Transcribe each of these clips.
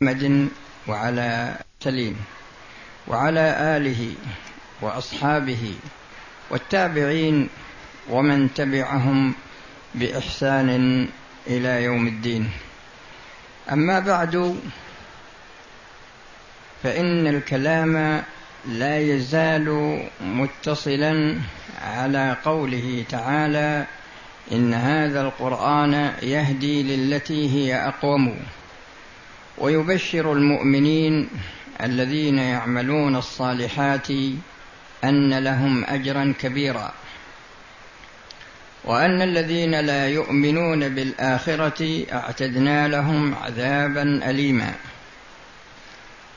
محمد وعلى سليم وعلى آله وأصحابه والتابعين ومن تبعهم بإحسان إلى يوم الدين. أما بعد فإن الكلام لا يزال متصلا على قوله تعالى إن هذا القرآن يهدي للتي هي أقوم. ويبشر المؤمنين الذين يعملون الصالحات أن لهم أجرا كبيرا. وأن الذين لا يؤمنون بالآخرة أعتدنا لهم عذابا أليما.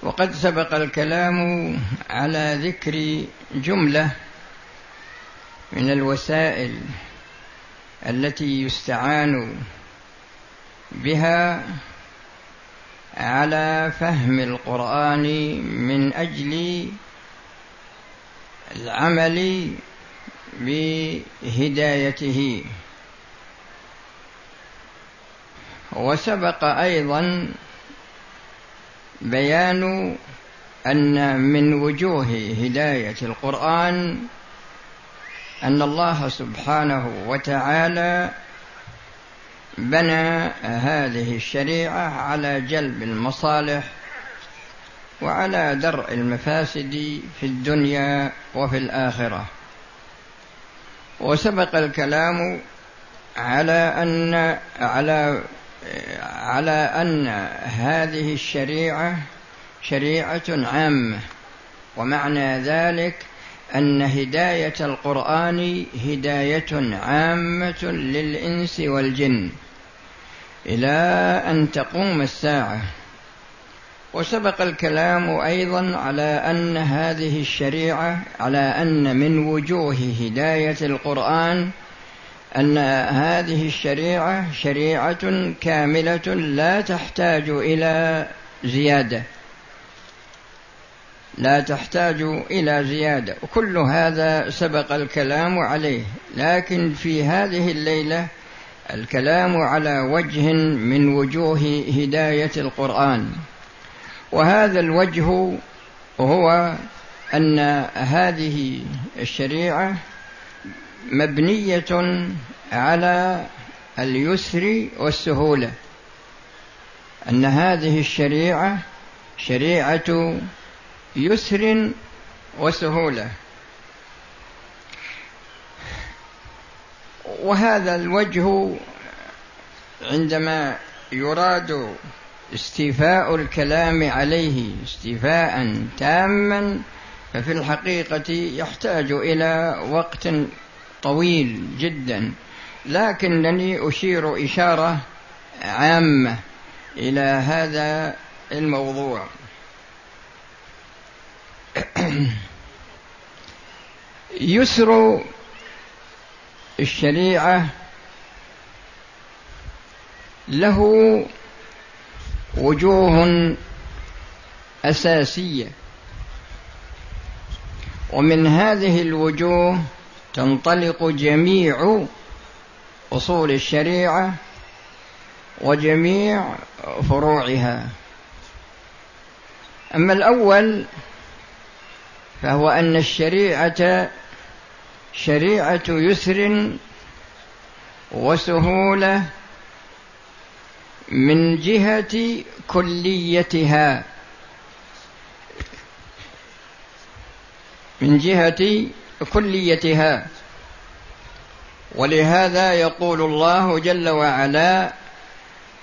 وقد سبق الكلام على ذكر جملة من الوسائل التي يستعان بها على فهم القرآن من أجل العمل بهدايته. وسبق أيضا بيان أن من وجوه هداية القرآن أن الله سبحانه وتعالى بنى هذه الشريعة على جلب المصالح وعلى درء المفاسد في الدنيا وفي الآخرة. وسبق الكلام على ان على على أن هذه الشريعة شريعة عامة ومعنى ذلك أن هداية القرآن هداية عامة للإنس والجن إلى أن تقوم الساعة. وسبق الكلام أيضا على أن هذه الشريعة على أن من وجوه هداية القرآن أن هذه الشريعة شريعة كاملة لا تحتاج إلى زيادة. لا تحتاج إلى زيادة. وكل هذا سبق الكلام عليه. لكن في هذه الليلة الكلام على وجه من وجوه هداية القرآن. وهذا الوجه هو أن هذه الشريعة مبنية على اليسر والسهولة. أن هذه الشريعة شريعة يسر وسهولة. وهذا الوجه عندما يراد استيفاء الكلام عليه استيفاء تاما ففي الحقيقة يحتاج إلى وقت طويل جدا. لكنني أشير إشارة عامة إلى هذا الموضوع. يسر الشريعة له وجوه أساسية. ومن هذه الوجوه تنطلق جميع أصول الشريعة وجميع فروعها. أما الأول فهو أن الشريعة شريعة يسر وسهولة من جهة كليتها. من جهة كليتها. ولهذا يقول الله جل وعلا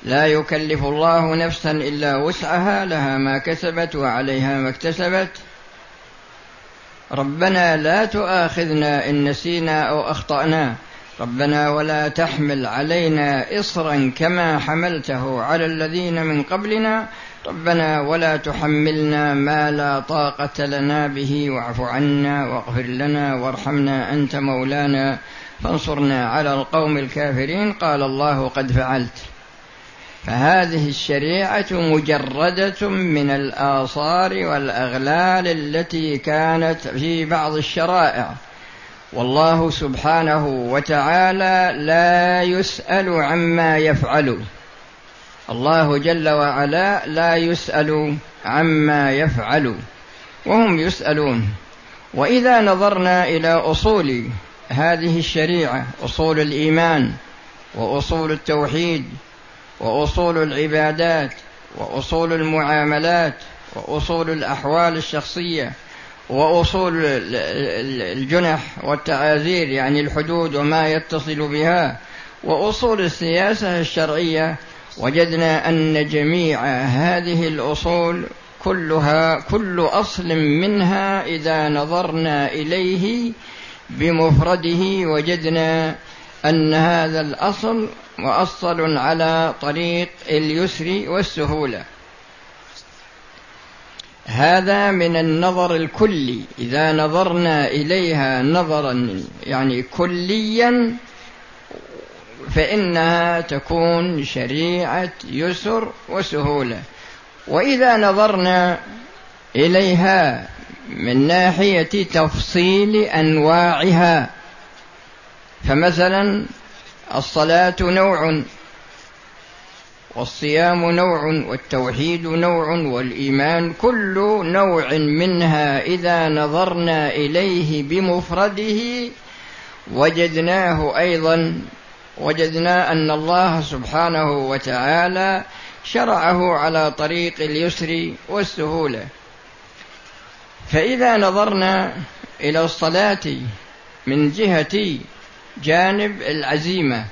لا يكلف الله نفسا إلا وسعها لها ما كسبت وعليها ما اكتسبت ربنا لا تؤاخذنا إن نسينا أو أخطأنا. ربنا ولا تحمل علينا اصرا كما حملته على الذين من قبلنا. ربنا ولا تحملنا ما لا طاقة لنا به. واعف عنا واغفر لنا وارحمنا أنت مولانا. فانصرنا على القوم الكافرين. قال الله قد فعلت. فهذه الشريعة مجردة من الآثار والأغلال التي كانت في بعض الشرائع. والله سبحانه وتعالى لا يسأل عما يفعل. الله جل وعلا لا يسأل عما يفعل. وهم يسألون. وإذا نظرنا إلى أصول هذه الشريعة أصول الإيمان وأصول التوحيد وأصول العبادات وأصول المعاملات وأصول الأحوال الشخصية وأصول الجنح والتعازير يعني الحدود وما يتصل بها وأصول السياسة الشرعية. وجدنا أن جميع هذه الأصول كلها كل أصل منها إذا نظرنا إليه بمفرده وجدنا أن هذا الأصل مؤصل على طريق اليسر والسهولة. هذا من النظر الكلي. إذا نظرنا إليها نظرا يعني كليا فإنها تكون شريعة يسر وسهولة. وإذا نظرنا إليها من ناحية تفصيل أنواعها فمثلا الصلاة نوع والصيام نوع والتوحيد نوع والإيمان كل نوع منها إذا نظرنا إليه بمفرده وجدناه أيضا. وجدنا أن الله سبحانه وتعالى شرعه على طريق اليسر والسهولة. فإذا نظرنا إلى الصلاة من جهة جانب العزيمة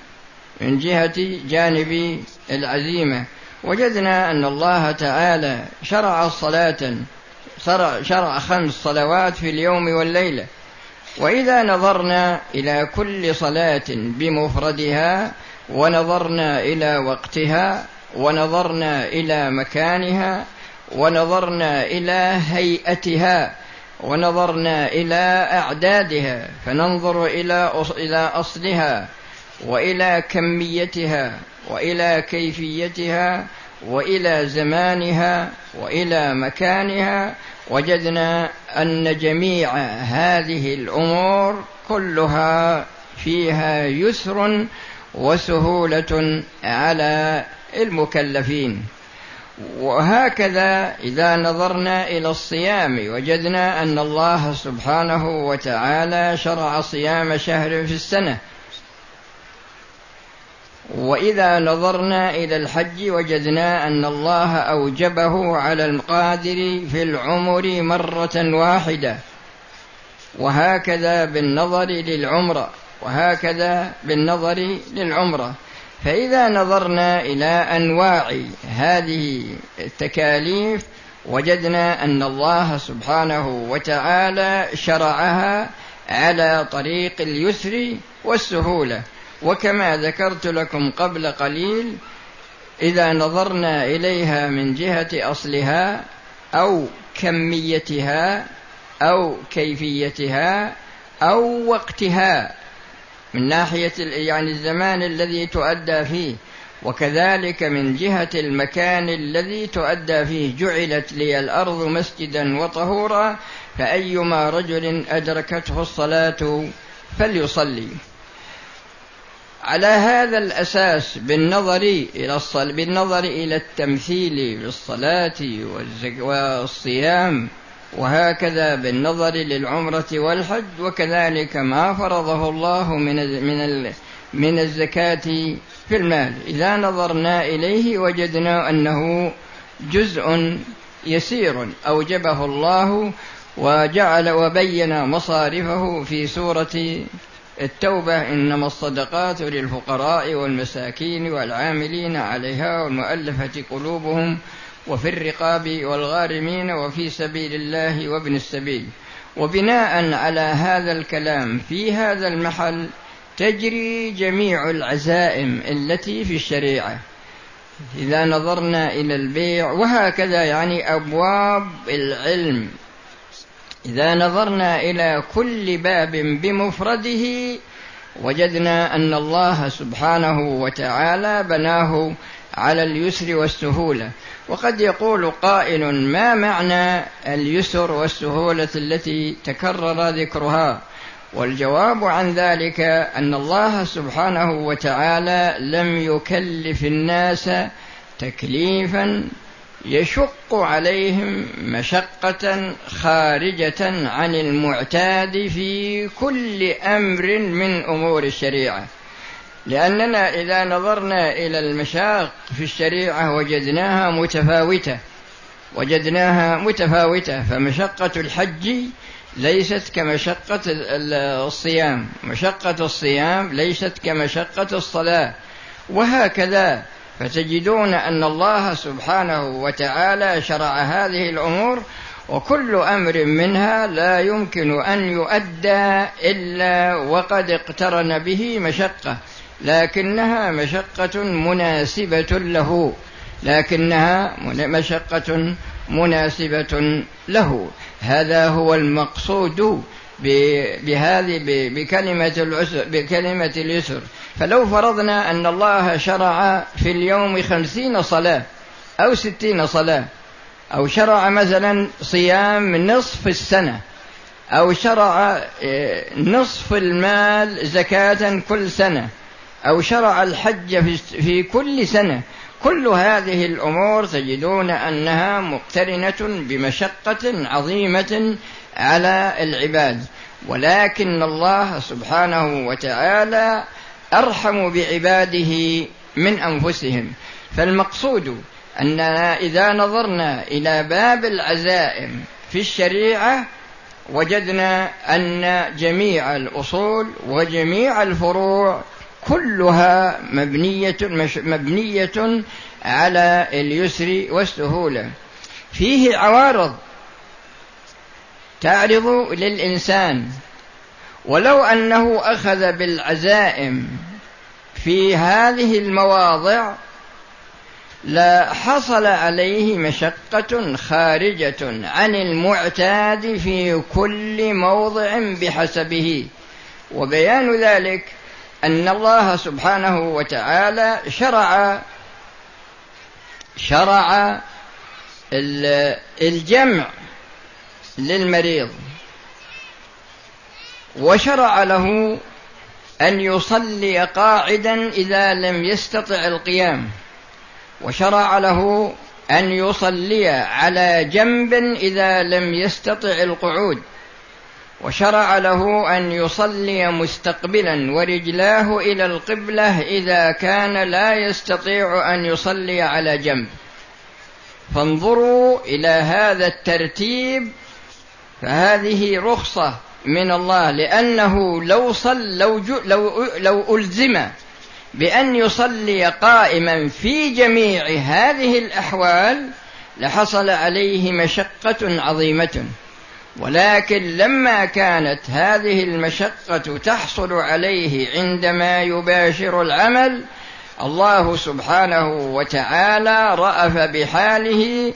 من جهة جانب العزيمة. وجدنا أن الله تعالى شرع الصلاة شرع خمس صلوات في اليوم والليلة. وإذا نظرنا إلى كل صلاة بمفردها ونظرنا إلى وقتها ونظرنا إلى مكانها ونظرنا إلى هيئتها ونظرنا إلى أعدادها فننظر إلى إلى أصلها وإلى كميتها وإلى كيفيتها وإلى زمانها وإلى مكانها وجدنا أن جميع هذه الأمور كلها فيها يسر وسهولة على المكلفين. وهكذا إذا نظرنا إلى الصيام وجدنا أن الله سبحانه وتعالى شرع صيام شهر في السنة. وإذا نظرنا إلى الحج وجدنا أن الله أوجبه على القادر في العمر مرة واحدة. وهكذا بالنظر للعمرة. وهكذا بالنظر للعمرة. فإذا نظرنا إلى أنواع هذه التكاليف وجدنا أن الله سبحانه وتعالى شرعها على طريق اليسر والسهولة. وكما ذكرت لكم قبل قليل إذا نظرنا إليها من جهة أصلها أو كميتها أو كيفيتها أو وقتها من ناحية يعني الزمان الذي تؤدى فيه وكذلك من جهة المكان الذي تؤدى فيه جعلت لي الأرض مسجدا وطهورا فأيما رجل أدركته الصلاة فليصلي على هذا الأساس بالنظر إلى. بالنظر إلى التمثيل بالصلاة والصيام وهكذا بالنظر للعمرة والحج وكذلك ما فرضه الله من من من الزكاة في المال. إذا نظرنا إليه وجدنا أنه جزء يسير. أوجبه الله وجعل وبين مصارفه في سورة التوبة إنما الصدقات للفقراء والمساكين والعاملين عليها والمؤلفة قلوبهم وفي الرقاب والغارمين وفي سبيل الله وابن السبيل. وبناء على هذا الكلام في هذا المحل تجري جميع العزائم التي في الشريعة. إذا نظرنا إلى البيع وهكذا يعني أبواب العلم. إذا نظرنا إلى كل باب بمفرده وجدنا أن الله سبحانه وتعالى بناه على اليسر والسهولة. وقد يقول قائل ما معنى اليسر والسهولة التي تكرر ذكرها؟ والجواب عن ذلك أن الله سبحانه وتعالى لم يكلف الناس تكليفا يشق عليهم مشقة خارجة عن المعتاد في كل أمر من أمور الشريعة. لأننا إذا نظرنا إلى المشاق في الشريعة وجدناها متفاوتة. وجدناها متفاوتة. فمشقة الحج ليست كمشقة الصيام. مشقة الصيام ليست كمشقة الصلاة. وهكذا فتجدون أن الله سبحانه وتعالى شرع هذه الأمور وكل أمر منها لا يمكن أن يؤدى إلا وقد اقترن به مشقة. لكنها مشقة مناسبة له. لكنها مشقة مناسبة له. هذا هو المقصود بهذه بكلمة العسر بكلمة اليسر. فلو فرضنا أن الله شرع في اليوم خمسين صلاة أو ستين صلاة أو شرع مثلا صيام نصف السنة أو شرع آه، نصف المال زكاة كل سنة أو شرع الحج في كل سنة. كل هذه الأمور تجدون أنها مقترنة بمشقة عظيمة على العباد. ولكن الله سبحانه وتعالى أرحم بعباده من أنفسهم. فالمقصود أننا إذا نظرنا إلى باب العزائم في الشريعة وجدنا أن جميع الأصول وجميع الفروع كلها مبنية مبنية على اليسر والسهولة. فيه عوارض تعرض للإنسان. ولو أنه أخذ بالعزائم في هذه المواضع لحصل عليه مشقة خارجة عن المعتاد في كل موضع بحسبه. وبيان ذلك أن الله سبحانه وتعالى شرع شرع الجمع للمريض. وشرع له أن يصلي قاعدا إذا لم يستطع القيام. وشرع له أن يصلي على جنب إذا لم يستطع القعود. وشرع له أن يصلي مستقبلا ورجلاه إلى القبلة إذا كان لا يستطيع أن يصلي على جنب. فانظروا إلى هذا الترتيب فهذه رخصة من الله لأنه لو صل لو لو لو ألزم بأن يصلي قائما في جميع هذه الأحوال لحصل عليه مشقة عظيمة. ولكن لما كانت هذه المشقة تحصل عليه عندما يباشر العمل الله سبحانه وتعالى رأف بحاله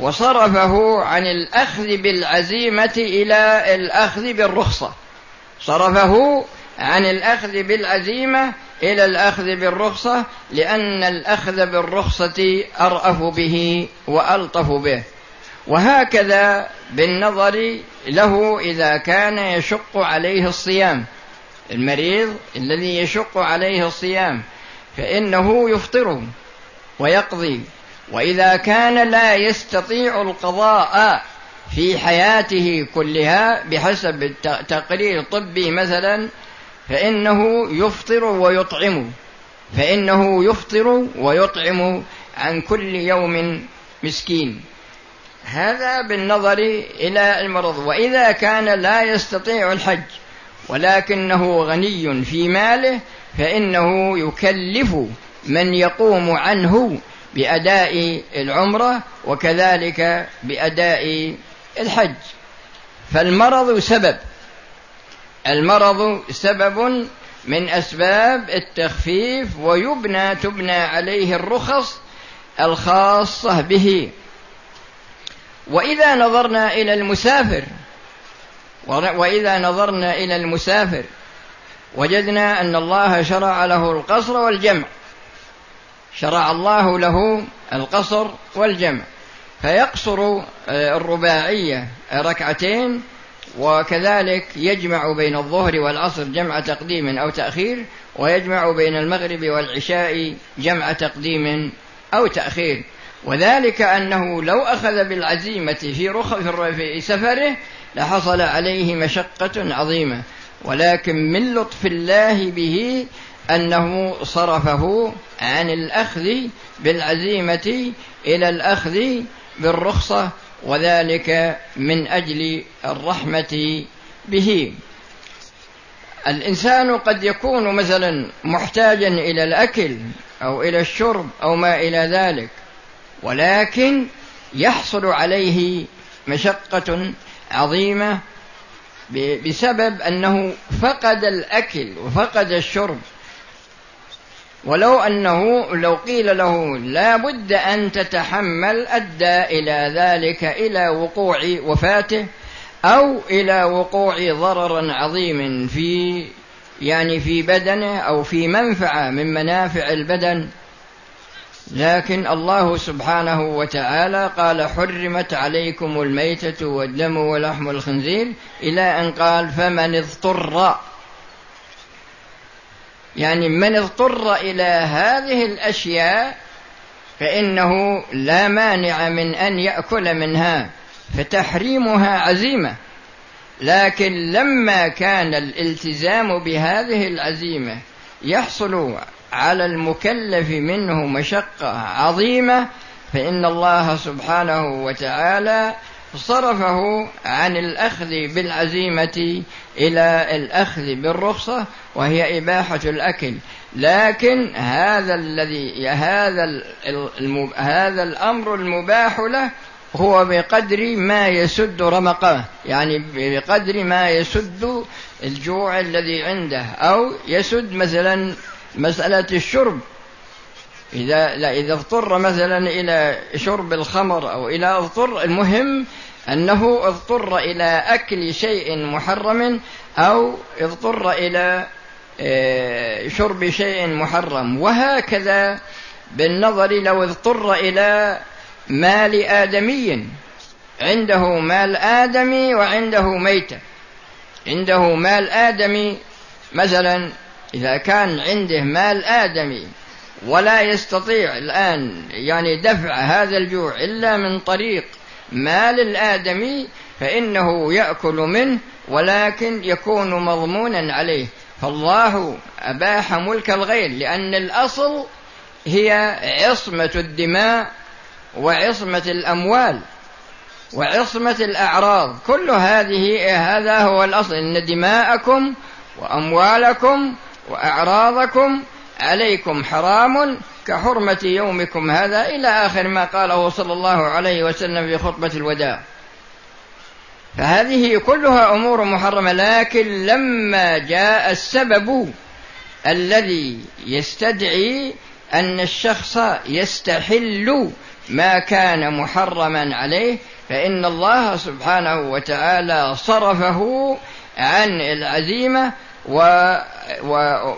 وصرفه عن الأخذ بالعزيمة إلى الأخذ بالرخصة. صرفه عن الأخذ بالعزيمة إلى الأخذ بالرخصة لأن الأخذ بالرخصة أرأف به وألطف به. وهكذا بالنظر له إذا كان يشق عليه الصيام. المريض الذي يشق عليه الصيام فإنه يفطر ويقضي. وإذا كان لا يستطيع القضاء في حياته كلها بحسب تقرير طبي مثلا فإنه يفطر ويطعم. فإنه يفطر ويطعم عن كل يوم مسكين. هذا بالنظر إلى المرض. وإذا كان لا يستطيع الحج ولكنه غني في ماله فإنه يكلف من يقوم عنه بأداء العمرة وكذلك بأداء الحج. فالمرض سبب. المرض سبب من أسباب التخفيف ويبنى تبنى عليه الرخص الخاصة به. وإذا نظرنا إلى المسافر وإذا نظرنا إلى المسافر وجدنا أن الله شرع له القصر والجمع. شرع الله له القصر والجمع. فيقصر آه، الرباعية ركعتين وكذلك يجمع بين الظهر والعصر جمع تقديم أو تأخير ويجمع بين المغرب والعشاء جمع تقديم أو تأخير. وذلك أنه لو أخذ بالعزيمة في رخ في سفره لحصل عليه مشقة عظيمة. ولكن من لطف الله به أنه صرفه عن الأخذ بالعزيمة إلى الأخذ بالرخصة وذلك من أجل الرحمة به. الإنسان قد يكون مثلا محتاجا إلى الأكل أو إلى الشرب أو ما إلى ذلك. ولكن يحصل عليه مشقة عظيمة بسبب أنه فقد الأكل وفقد الشرب. ولو أنه لو قيل له لا بد أن تتحمل أدى إلى ذلك إلى وقوع وفاته أو إلى وقوع ضرر عظيم في يعني في بدنه أو في منفعة من منافع البدن لكن الله سبحانه وتعالى قال حرمت عليكم الميتة والدم ولحم الخنزير إلى أن قال فمن اضطر. يعني من اضطر إلى هذه الأشياء فإنه لا مانع من أن يأكل منها فتحريمها عزيمة. لكن لما كان الالتزام بهذه العزيمة يحصل على المكلف منه مشقة عظيمة فإن الله سبحانه وتعالى صرفه عن الأخذ بالعزيمة إلى الأخذ بالرخصة وهي إباحة الأكل. لكن هذا الذي هذا هذا الأمر المباح له هو بقدر ما يسد رمقه يعني بقدر ما يسد الجوع الذي عنده أو يسد مثلا مسألة الشرب. إذا لا إذا اضطر مثلا إلى شرب الخمر أو إلى اضطر المهم أنه اضطر إلى أكل شيء محرم أو اضطر إلى آه، شرب شيء محرم. وهكذا بالنظر لو اضطر إلى مال آدمي. عنده مال آدمي وعنده ميتة. عنده مال آدمي مثلا إذا كان عنده مال آدمي ولا يستطيع الآن يعني دفع هذا الجوع إلا من طريق مال الآدمي فإنه يأكل منه ولكن يكون مضمونا عليه. فالله أباح ملك الغير لأن الأصل هي عصمة الدماء وعصمة الأموال وعصمة الأعراض. كل هذه هذا هو الأصل. إن دماءكم وأموالكم وأعراضكم عليكم حرام كحرمة يومكم هذا إلى آخر ما قاله صلى الله عليه وسلم في خطبة الوداع. فهذه كلها أمور محرمة لكن لما جاء السبب الذي يستدعي أن الشخص يستحل ما كان محرما عليه فإن الله سبحانه وتعالى صرفه عن العزيمة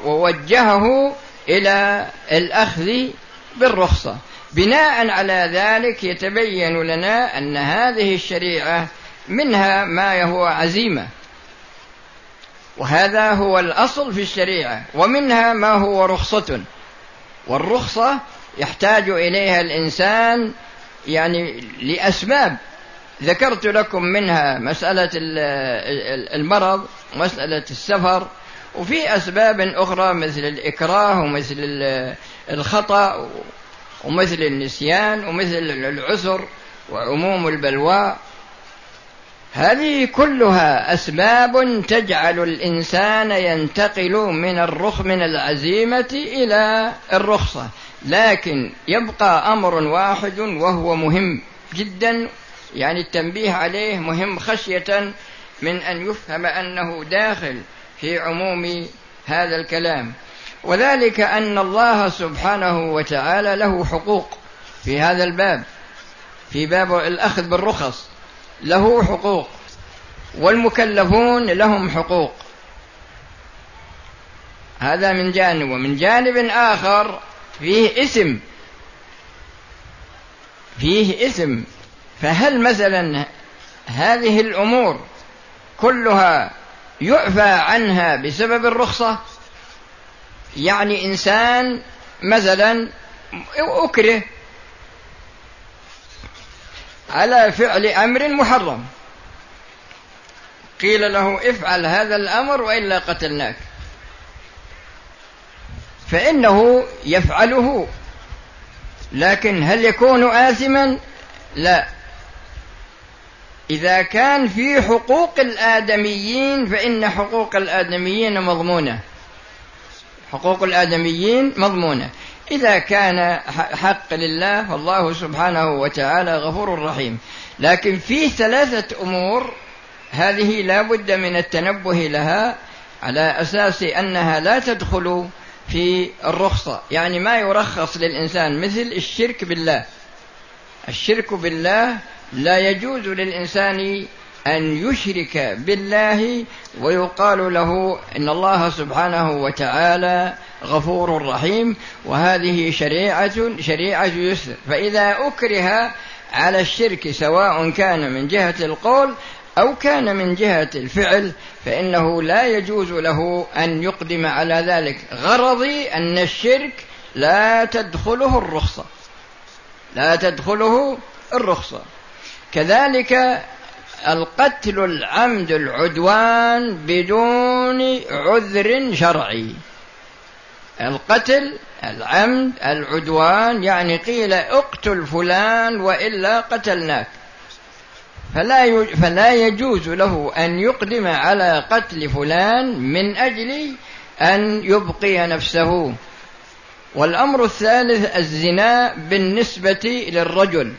ووجهه إلى الأخذ بالرخصة. بناء على ذلك يتبين لنا أن هذه الشريعة منها ما هو عزيمة. وهذا هو الأصل في الشريعة ومنها ما هو رخصة. والرخصة يحتاج إليها الإنسان يعني لأسباب. ذكرت لكم منها مسألة المرض ومسألة السفر وفي أسباب أخرى مثل الإكراه ومثل الخطأ ومثل النسيان ومثل العسر وعموم البلوى هذه كلها أسباب تجعل الإنسان ينتقل من الرخ من العزيمة إلى الرخصة لكن يبقى أمر واحد وهو مهم جدا يعني التنبيه عليه مهم خشية من أن يفهم أنه داخل في عموم هذا الكلام. وذلك أن الله سبحانه وتعالى له حقوق في هذا الباب في باب الأخذ بالرخص له حقوق والمكلفون لهم حقوق. هذا من جانب ومن جانب آخر فيه اسم فيه اسم فهل مثلا هذه الأمور كلها يعفى عنها بسبب الرخصة؟ يعني إنسان مثلا أكره على فعل أمر محرم. قيل له افعل هذا الأمر وإلا قتلناك. فإنه يفعله. لكن هل يكون آثما؟ لا. إذا كان في حقوق الآدميين فإن حقوق الآدميين مضمونة. حقوق الآدميين مضمونة. إذا كان حق لله فالله سبحانه وتعالى غفور رحيم. لكن فيه ثلاثة أمور هذه لا بد من التنبه لها على أساس أنها لا تدخل في الرخصة. يعني ما يرخص للإنسان مثل الشرك بالله. الشرك بالله لا يجوز للإنسان أن يشرك بالله ويقال له إن الله سبحانه وتعالى غفور رحيم وهذه شريعة شريعة يسر. فإذا أكره على الشرك سواء كان من جهة القول أو كان من جهة الفعل فإنه لا يجوز له أن يقدم على ذلك. غرضي أن الشرك لا تدخله الرخصة. لا تدخله الرخصة. كذلك القتل العمد العدوان بدون عذر شرعي. القتل العمد العدوان يعني قيل اقتل فلان وإلا قتلناك. فلا فلا يجوز له أن يقدم على قتل فلان من أجل أن يبقي نفسه. والأمر الثالث الزنا بالنسبة للرجل.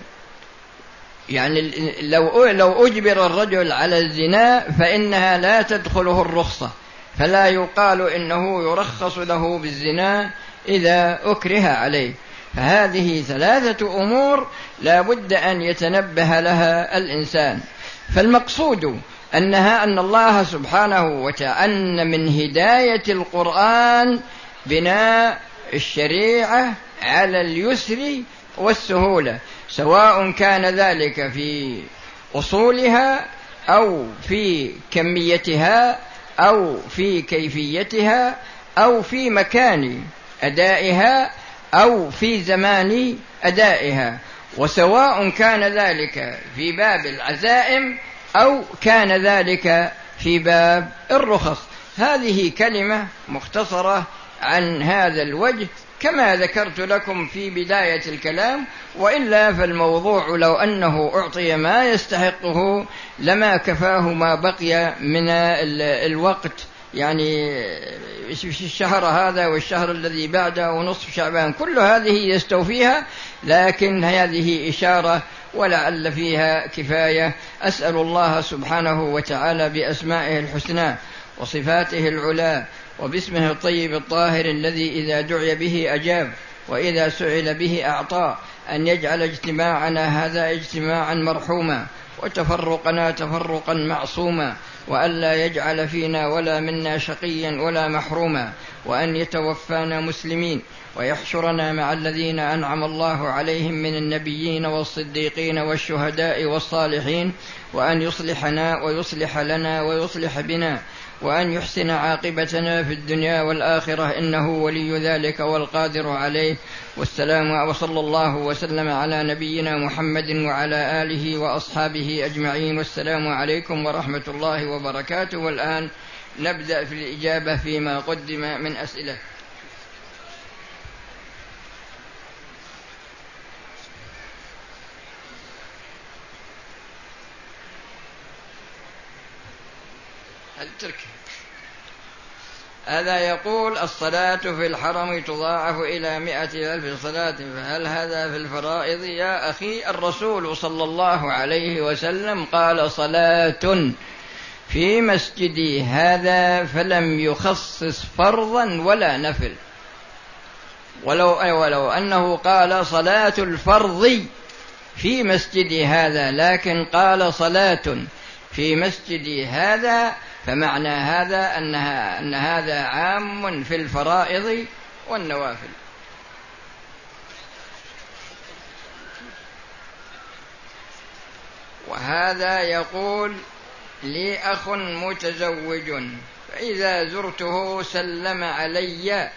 يعني لو لو أجبر الرجل على الزنا فإنها لا تدخله الرخصة. فلا يقال إنه يرخص له بالزنا إذا أكره عليه. فهذه ثلاثة أمور لا بد أن يتنبه لها الإنسان. فالمقصود أنها أن الله سبحانه وتعالى ان من هداية القرآن بناء الشريعة على اليسر والسهولة. سواء كان ذلك في أصولها أو في كميتها أو في كيفيتها أو في مكان أدائها أو في زمان أدائها. وسواء كان ذلك في باب العزائم أو كان ذلك في باب الرخص. هذه كلمة مختصرة عن هذا الوجه كما ذكرت لكم في بداية الكلام وإلا فالموضوع لو أنه أعطي ما يستحقه لما كفاه ما بقي من الوقت. يعني الشهر هذا والشهر الذي بعده ونصف شعبان كل هذه يستوفيها لكن هذه إشارة ولعل فيها كفاية. أسأل الله سبحانه وتعالى بأسمائه الحسنى وصفاته العلى وباسمه الطيب الطاهر الذي إذا دعي به أجاب وإذا سئل به أعطى أن يجعل اجتماعنا هذا اجتماعا مرحوما وتفرقنا تفرقا معصوما والا يجعل فينا ولا منا شقيا ولا محروما وأن يتوفانا مسلمين ويحشرنا مع الذين أنعم الله عليهم من النبيين والصديقين والشهداء والصالحين وأن يصلحنا ويصلح لنا ويصلح بنا وأن يحسن عاقبتنا في الدنيا والآخرة. إنه ولي ذلك والقادر عليه. والسلام وصلى الله وسلم على نبينا محمد وعلى آله وأصحابه أجمعين. والسلام عليكم ورحمة الله وبركاته. والآن نبدأ في الإجابة فيما قدم من أسئلة. الترك هذا يقول الصلاة في الحرم تضاعف إلى مئة ألف صلاة فهل هذا في الفرائض؟ يا أخي الرسول صلى الله عليه وسلم قال صلاة في مسجدي هذا فلم يخصص فرضا ولا نفل. ولو ولو أنه قال صلاة الفرض في مسجدي هذا لكن قال صلاة في مسجدي هذا فمعنى هذا أنها أن هذا عام في الفرائض والنوافل. وهذا يقول لي أخ متزوج فإذا زرته سلم علي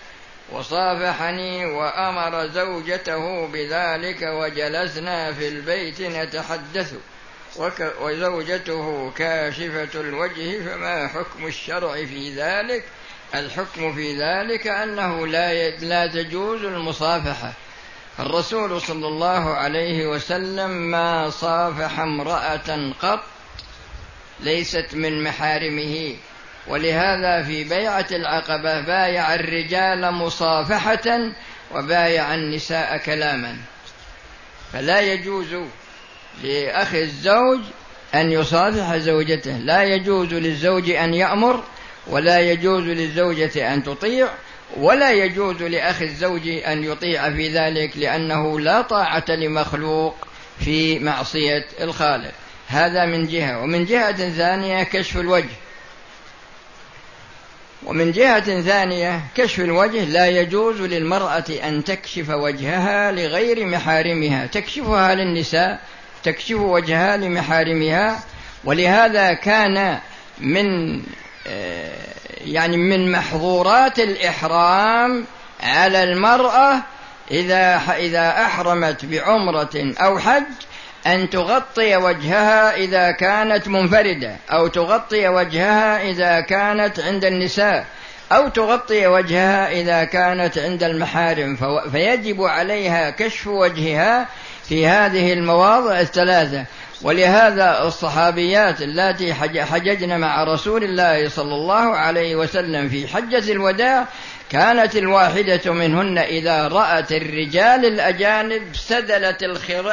وصافحني وأمر زوجته بذلك وجلسنا في البيت نتحدث. وزوجته كاشفة الوجه فما حكم الشرع في ذلك؟ الحكم في ذلك أنه لا لا تجوز المصافحة. الرسول صلى الله عليه وسلم ما صافح امرأة قط ليست من محارمه ولهذا في بيعة العقبة بايع الرجال مصافحة وبايع النساء كلاما. فلا يجوز لأخ الزوج أن يصافح زوجته. لا يجوز للزوج أن يأمر ولا يجوز للزوجة أن تطيع ولا يجوز لأخ الزوج أن يطيع في ذلك لأنه لا طاعة لمخلوق في معصية الخالق. هذا من جهة. ومن جهة ثانية كشف الوجه. ومن جهة ثانية كشف الوجه لا يجوز للمرأة أن تكشف وجهها لغير محارمها. تكشفها للنساء تكشف وجهها لمحارمها ولهذا كان من آه، يعني من محظورات الإحرام على المرأة إذا إذا أحرمت بعمرة أو حج أن تغطي وجهها إذا كانت منفردة أو تغطي وجهها إذا كانت عند النساء أو تغطي وجهها إذا كانت عند المحارم فيجب عليها كشف وجهها في هذه المواضع الثلاثة. ولهذا الصحابيات اللاتي حججن مع رسول الله صلى الله عليه وسلم في حجة الوداع كانت الواحدة منهن إذا رأت الرجال الأجانب سدلت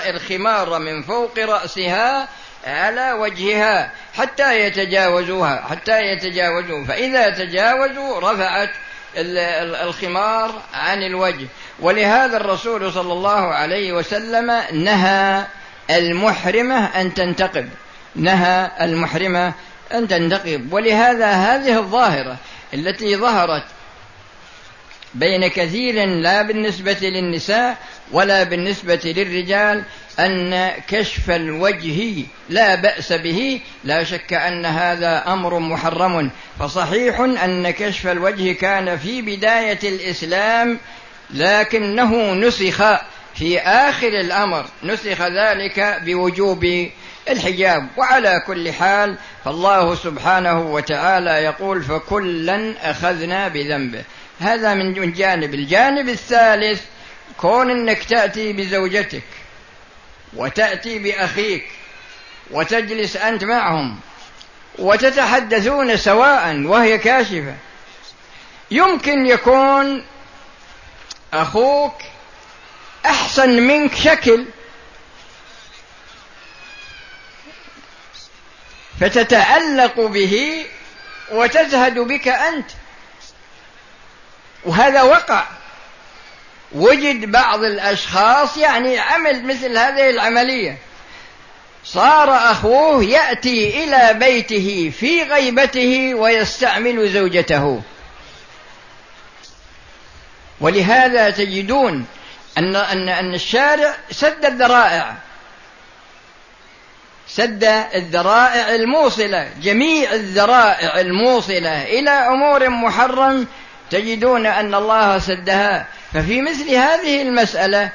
الخمار من فوق رأسها على وجهها حتى يتجاوزوها حتى يتجاوزوا فإذا تجاوزوا رفعت الخمار عن الوجه. ولهذا الرسول صلى الله عليه وسلم نهى المحرمة أن تنتقب. نهى المحرمة أن تنتقب. ولهذا هذه الظاهرة التي ظهرت بين كثير لا بالنسبة للنساء ولا بالنسبة للرجال أن كشف الوجه لا بأس به. لا شك أن هذا أمر محرم. فصحيح أن كشف الوجه كان في بداية الإسلام لكنه نسخ في آخر الأمر نسخ ذلك بوجوب الحجاب. وعلى كل حال فالله سبحانه وتعالى يقول فكلا أخذنا بذنبه. هذا من جانب. الجانب الثالث كون أنك تأتي بزوجتك وتأتي بأخيك وتجلس أنت معهم وتتحدثون سواء وهي كاشفة يمكن يكون أخوك أحسن منك شكل. فتتعلق به وتزهد بك أنت. وهذا وقع. وجد بعض الأشخاص يعني عمل مثل هذه العملية. صار أخوه يأتي إلى بيته في غيبته ويستعمل زوجته. ولهذا تجدون أن أن أن الشارع سد الذرائع. سد الذرائع الموصلة جميع الذرائع الموصلة إلى أمور محرم. تجدون أن الله سدها. ففي مثل هذه المسألة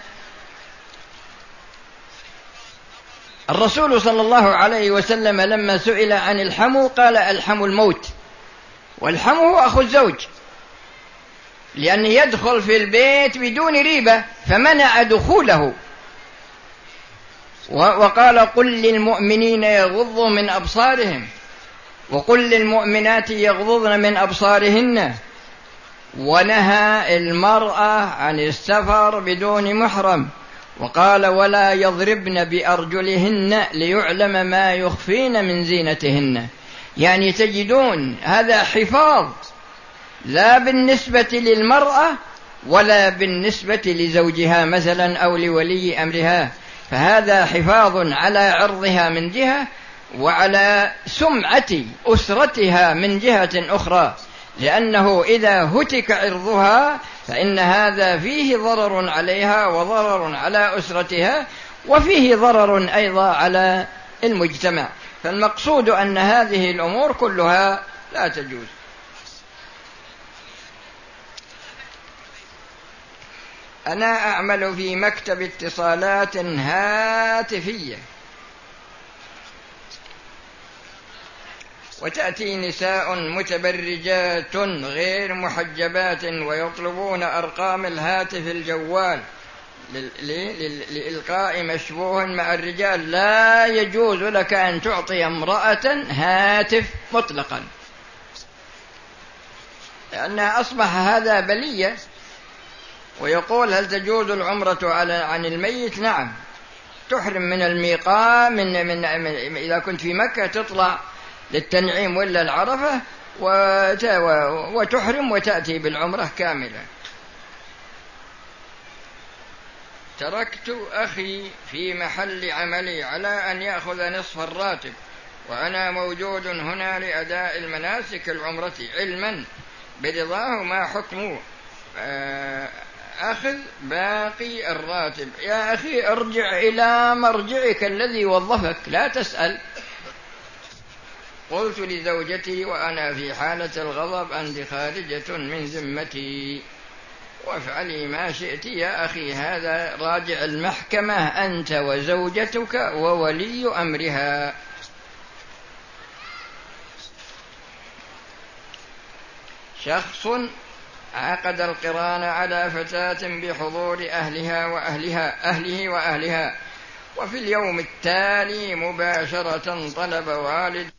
الرسول صلى الله عليه وسلم لما سئل عن الحمو قال الحم الموت. والحم هو أخو الزوج. لأنه يدخل في البيت بدون ريبة فمنع دخوله. وقال قل للمؤمنين يغضوا من أبصارهم وقل للمؤمنات يغضضن من أبصارهن. ونهى المرأة عن السفر بدون محرم وقال ولا يضربن بأرجلهن ليعلم ما يخفين من زينتهن. يعني تجدون هذا حفاظ لا بالنسبة للمرأة ولا بالنسبة لزوجها مثلا أو لولي أمرها. فهذا حفاظ على عرضها من جهة وعلى سمعة أسرتها من جهة أخرى. لأنه إذا هتك عرضها فإن هذا فيه ضرر عليها وضرر على أسرتها وفيه ضرر أيضا على المجتمع. فالمقصود أن هذه الأمور كلها لا تجوز. أنا أعمل في مكتب اتصالات هاتفية. وتأتي نساء متبرجات غير محجبات ويطلبون أرقام الهاتف الجوال. لإلقاء مشبوه مع الرجال. لا يجوز لك أن تعطي امرأة هاتف مطلقا. لأنها أصبح هذا بلية. ويقول هل تجوز العمرة على عن الميت؟ نعم. تحرم من الميقام من, من, من إذا كنت في مكة تطلع للتنعيم ولا العرفة وتحرم وتأتي بالعمرة كاملة. تركت أخي في محل عملي على أن يأخذ نصف الراتب وأنا موجود هنا لأداء المناسك العمرة علما برضاه ما حكم آه، أخذ باقي الراتب. يا أخي ارجع إلى مرجعك الذي وظفك. لا تسأل. قلت لزوجتي وأنا في حالة الغضب أنت خارجة من ذمتي. وافعلي ما شئت يا أخي. هذا راجع المحكمة أنت وزوجتك وولي أمرها. شخص عقد القران على فتاة بحضور أهلها وأهلها أهله وأهلها. وفي اليوم التالي مباشرة طلب والد